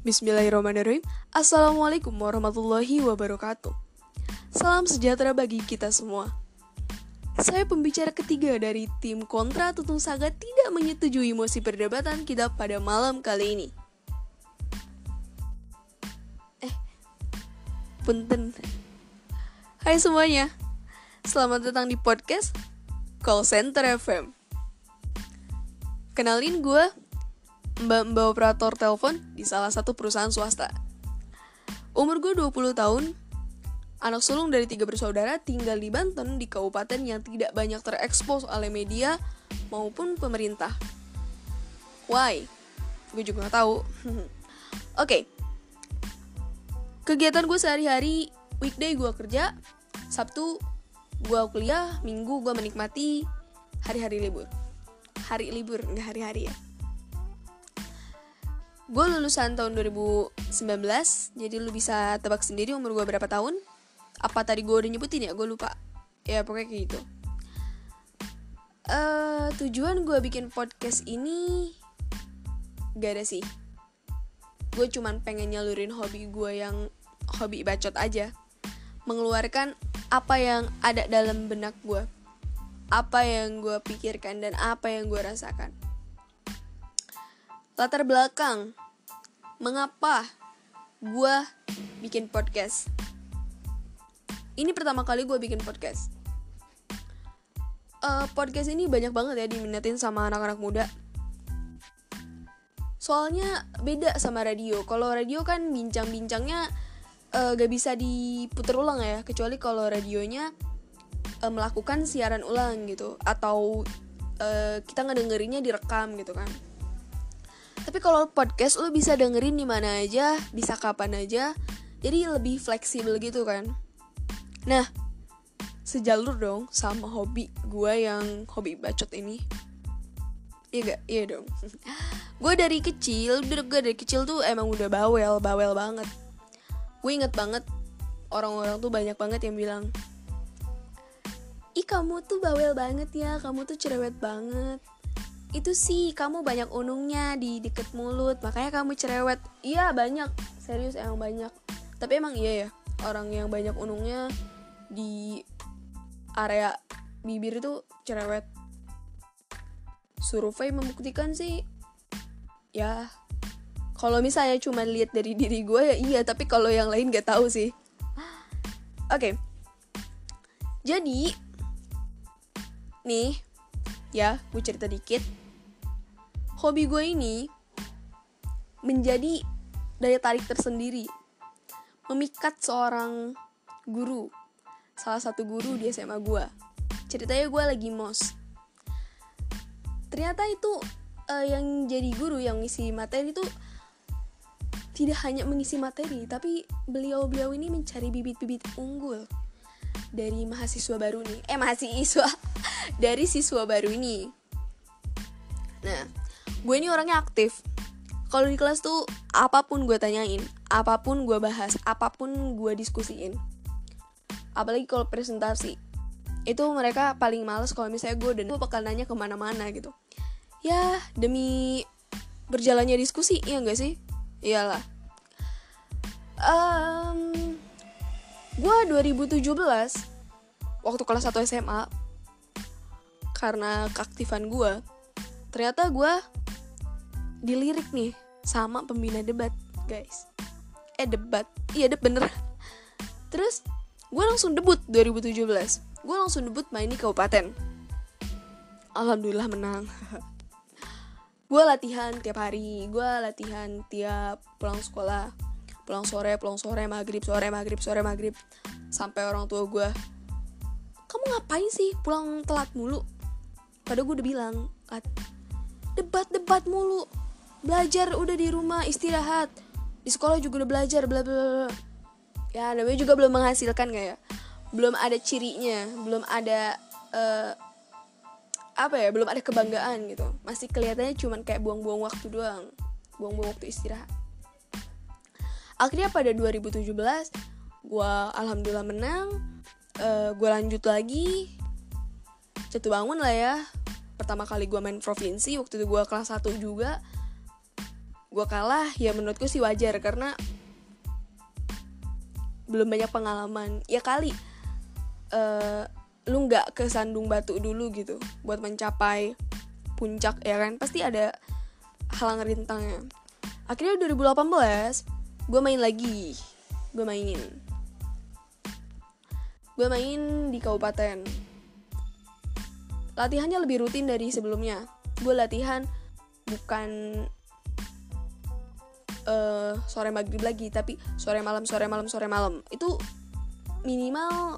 Bismillahirrahmanirrahim. Assalamualaikum warahmatullahi wabarakatuh. Salam sejahtera bagi kita semua. Saya pembicara ketiga dari tim kontra Tutung Saga tidak menyetujui mosi perdebatan kita pada malam kali ini. Eh, punten. Hai semuanya. Selamat datang di podcast Call Center FM Kenalin gue mbak-mbak operator telepon di salah satu perusahaan swasta. Umur gue 20 tahun, anak sulung dari tiga bersaudara tinggal di Banten di kabupaten yang tidak banyak terekspos oleh media maupun pemerintah. Why? Gue juga gak tahu. Oke. Okay. Kegiatan gue sehari-hari, weekday gue kerja, Sabtu gue kuliah, Minggu gue menikmati hari-hari libur. Hari libur, nggak hari-hari ya gue lulusan tahun 2019 jadi lu bisa tebak sendiri umur gue berapa tahun. Apa tadi gue udah nyebutin ya? Gue lupa. Ya pokoknya kayak gitu. Uh, tujuan gue bikin podcast ini gak ada sih. Gue cuman pengen nyalurin hobi gue yang hobi bacot aja. Mengeluarkan apa yang ada dalam benak gue apa yang gue pikirkan dan apa yang gue rasakan. Latar belakang mengapa gue bikin podcast? Ini pertama kali gue bikin podcast. Uh, podcast ini banyak banget ya diminatin sama anak-anak muda. Soalnya beda sama radio. Kalau radio kan bincang-bincangnya uh, gak bisa diputer ulang ya. Kecuali kalau radionya uh, melakukan siaran ulang gitu. Atau uh, kita ngedengerinnya direkam gitu kan tapi kalau podcast lo bisa dengerin di mana aja bisa kapan aja. Jadi lebih fleksibel gitu kan. Nah sejalur dong sama hobi gue yang hobi bacot ini. Iya gak iya dong. Gue dari kecil gue dari kecil tuh emang udah bawel bawel banget. Gue inget banget orang-orang tuh banyak banget yang bilang ih kamu tuh bawel banget ya kamu tuh cerewet banget itu sih kamu banyak unungnya di deket mulut. Makanya kamu cerewet. Iya banyak. Serius emang banyak. Tapi emang iya ya orang yang banyak unungnya di area bibir itu cerewet. Survei membuktikan sih ya kalau misalnya cuma lihat dari diri gue ya iya tapi kalau yang lain gak tahu sih. Oke. Okay. jadi nih ya gue cerita dikit. Hobi gue ini menjadi daya tarik tersendiri. Memikat seorang guru. Salah satu guru di SMA gue ceritanya gue lagi mos. Ternyata itu uh, yang jadi guru yang ngisi materi itu tidak hanya mengisi materi tapi beliau-beliau ini mencari bibit-bibit unggul dari mahasiswa baru nih. Eh mahasiswa dari siswa baru ini. Nah gue ini orangnya aktif. Kalau di kelas tuh apa pun gue tanyain apa pun gue bahas apa pun gue diskusiin apalagi kalau presentasi itu mereka paling males kalau misalnya gue dan gue bakal nanya ke mana-mana gitu. Ya demi berjalannya diskusi iya gak sih? Iyalah. Um, gue 2017 waktu kelas 1 SMA karena keaktifan gue ternyata gue dilirik nih sama pembina debat guys. Eh debat. Iya deb bener. Terus gue langsung debut 2017 gue langsung debut main di kabupaten. Alhamdulillah menang. Gue latihan tiap hari. Gue latihan tiap pulang sekolah. Pulang sore pulang sore maghrib sore maghrib sore maghrib. Sampai orang tua gue kamu ngapain sih pulang telat mulu padahal gue udah bilang debat debat mulu. Belajar udah di rumah istirahat. Di sekolah juga udah belajar bla bla ya namanya juga belum menghasilkan kayak belum ada cirinya belum ada uh, apa ya belum ada kebanggaan gitu. Masih kelihatannya cuman kayak buang-buang waktu doang buang-buang waktu istirahat. Akhirnya pada 2017 gue alhamdulillah menang uh, eh, gue lanjut lagi. Jatuh bangun lah ya pertama kali gue main provinsi waktu itu gue kelas 1 juga gue kalah ya menurutku sih wajar karena belum banyak pengalaman. Ya kali uh, lu nggak ke sandung batu dulu gitu buat mencapai puncak ya kan? Pasti ada halang rintangnya. Akhirnya 2018 gue main lagi. Gue main gue main di kabupaten latihannya lebih rutin dari sebelumnya. Gue latihan bukan uh, sore maghrib lagi tapi sore malam sore malam sore malam. Itu minimal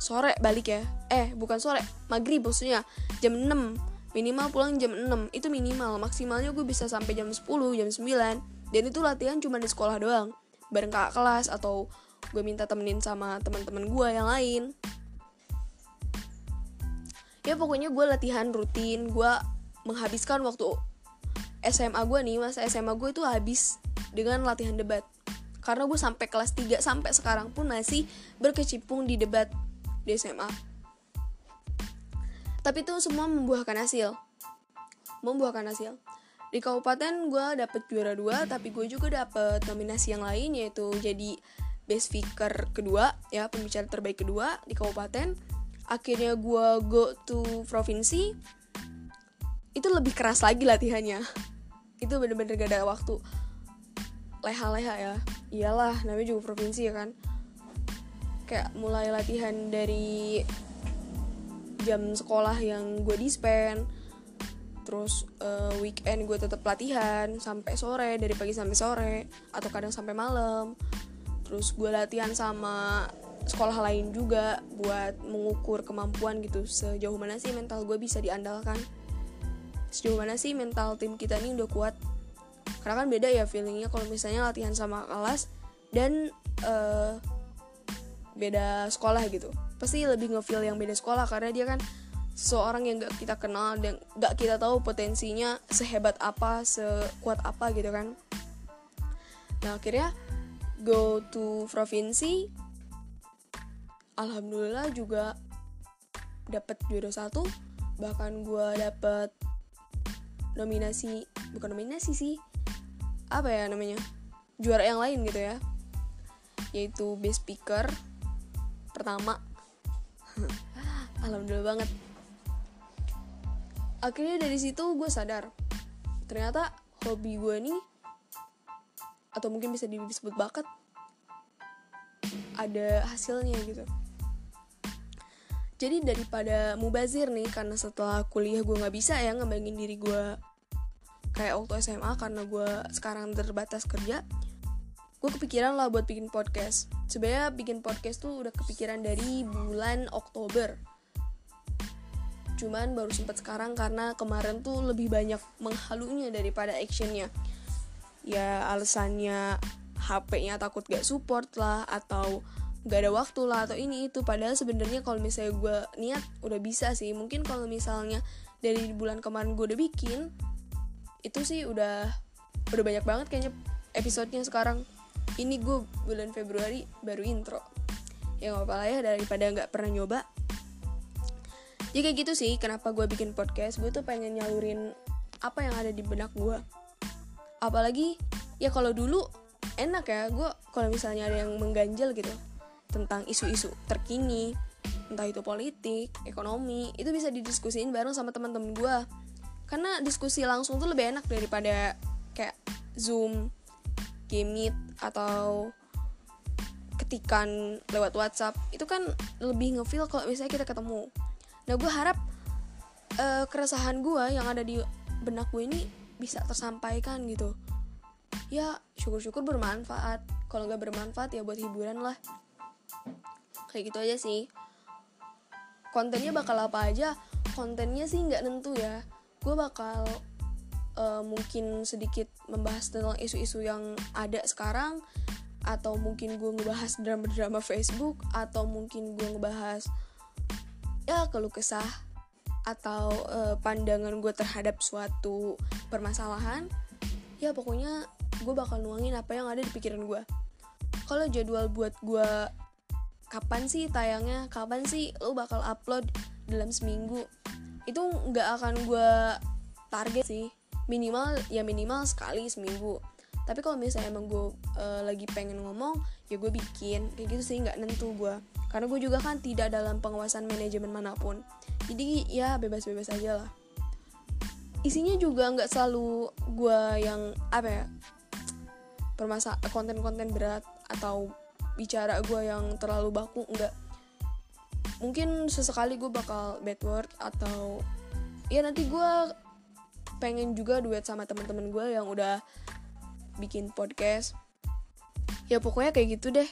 sore balik ya. Eh bukan sore maghrib maksudnya jam 6 minimal pulang jam 6 itu minimal. Maksimalnya gue bisa sampai jam 10 jam 9 dan itu latihan cuma di sekolah doang. Bareng kakak kelas atau gue minta temenin sama teman-teman gue yang lain ya pokoknya gue latihan rutin gue menghabiskan waktu SMA gue nih masa SMA gue itu habis dengan latihan debat. Karena gue sampai kelas 3 sampai sekarang pun masih berkecimpung di debat di SMA tapi itu semua membuahkan hasil. Membuahkan hasil. Di kabupaten gue dapet juara dua tapi gue juga dapet nominasi yang lain yaitu jadi best speaker kedua ya pembicara terbaik kedua di kabupaten akhirnya gue go to provinsi itu lebih keras lagi latihannya. Itu bener-bener gak ada waktu. Leha-leha ya. Iyalah namanya juga provinsi ya kan. Kayak mulai latihan dari jam sekolah yang gue dispen terus uh, weekend gue tetap latihan sampai sore dari pagi sampai sore atau kadang sampai malam. Terus gue latihan sama sekolah lain juga buat mengukur kemampuan gitu. Sejauh mana sih mental gue bisa diandalkan? Sejauh mana sih mental tim kita ini udah kuat? Karena kan beda ya feelingnya kalau misalnya latihan sama kelas dan uh, beda sekolah gitu. Pasti lebih ngefeel yang beda sekolah karena dia kan seorang yang gak kita kenal dan gak kita tahu potensinya sehebat apa sekuat apa gitu kan. Nah akhirnya go to provinsi alhamdulillah juga dapat juara satu bahkan gue dapat nominasi bukan nominasi sih apa ya namanya juara yang lain gitu ya yaitu best speaker pertama. Alhamdulillah banget. Akhirnya dari situ gue sadar ternyata hobi gue ini atau mungkin bisa disebut bakat ada hasilnya gitu jadi daripada mubazir nih karena setelah kuliah gue nggak bisa ya ngembangin diri gue kayak waktu SMA karena gue sekarang terbatas kerja gue kepikiran lah buat bikin podcast. Sebenarnya bikin podcast tuh udah kepikiran dari bulan Oktober. Cuman baru sempat sekarang karena kemarin tuh lebih banyak menghalunya daripada actionnya. Ya alasannya HP-nya takut gak support lah atau gak ada waktu lah atau ini itu. Padahal sebenarnya kalau misalnya gue niat udah bisa sih. Mungkin kalau misalnya dari bulan kemarin gue udah bikin itu sih udah udah banyak banget kayaknya episodenya sekarang. Ini gue bulan Februari baru intro. Ya nggak apa lah ya daripada nggak pernah nyoba. Jadi kayak gitu sih kenapa gue bikin podcast. Gue tuh pengen nyalurin apa yang ada di benak gue apalagi ya kalau dulu enak ya gue kalau misalnya ada yang mengganjal gitu tentang isu-isu terkini entah itu politik ekonomi itu bisa didiskusiin bareng sama teman-teman gue karena diskusi langsung tuh lebih enak daripada kayak zoom game atau ketikan lewat WhatsApp. Itu kan lebih ngefeel kalau misalnya kita ketemu. Nah gue harap uh, keresahan gue yang ada di benak gue ini bisa tersampaikan gitu. Ya syukur-syukur bermanfaat. Kalau nggak bermanfaat ya buat hiburan lah kayak gitu aja sih. Kontennya bakal apa aja kontennya sih nggak nentu ya. Gue bakal uh, mungkin sedikit membahas tentang isu-isu yang ada sekarang atau mungkin gue ngebahas drama-drama Facebook atau mungkin gue ngebahas ya keluh kesah atau uh, pandangan gue terhadap suatu permasalahan. Ya pokoknya gue bakal nuangin apa yang ada di pikiran gue kalau jadwal buat gue kapan sih tayangnya? Kapan sih lo bakal upload dalam seminggu? Itu nggak akan gue target sih. Minimal ya minimal sekali seminggu. Tapi kalau misalnya emang gue uh, lagi pengen ngomong ya gue bikin. Kayak gitu sih nggak nentu gue karena gue juga kan tidak dalam pengawasan manajemen mana pun. Jadi ya bebas-bebas aja lah. Isinya juga nggak selalu gue yang apa ya permasa konten-konten berat atau bicara gue yang terlalu baku enggak mungkin sesekali gue bakal bad word atau ya nanti gue pengen juga duet sama teman-teman gue yang udah bikin podcast. Ya pokoknya kayak gitu deh.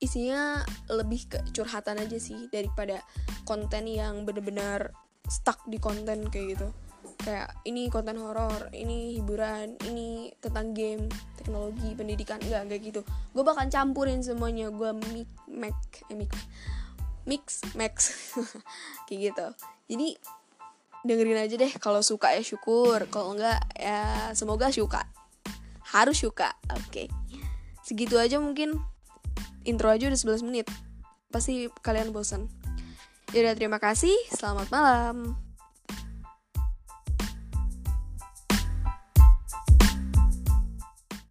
Isinya lebih ke curhatan aja sih daripada konten yang bener-bener stuck di konten kayak gitu kayak ini konten horor ini hiburan ini tentang game teknologi pendidikan. Enggak enggak gitu. Gue bakal campurin semuanya. Gue mix mix eh, mix mix max kayak gitu. Jadi dengerin aja deh kalau suka ya syukur. Kalau enggak ya semoga suka. Harus suka. Oke. Okay. segitu aja mungkin. Intro aja udah 11 menit. Pasti kalian bosan Yaudah terima kasih. Selamat malam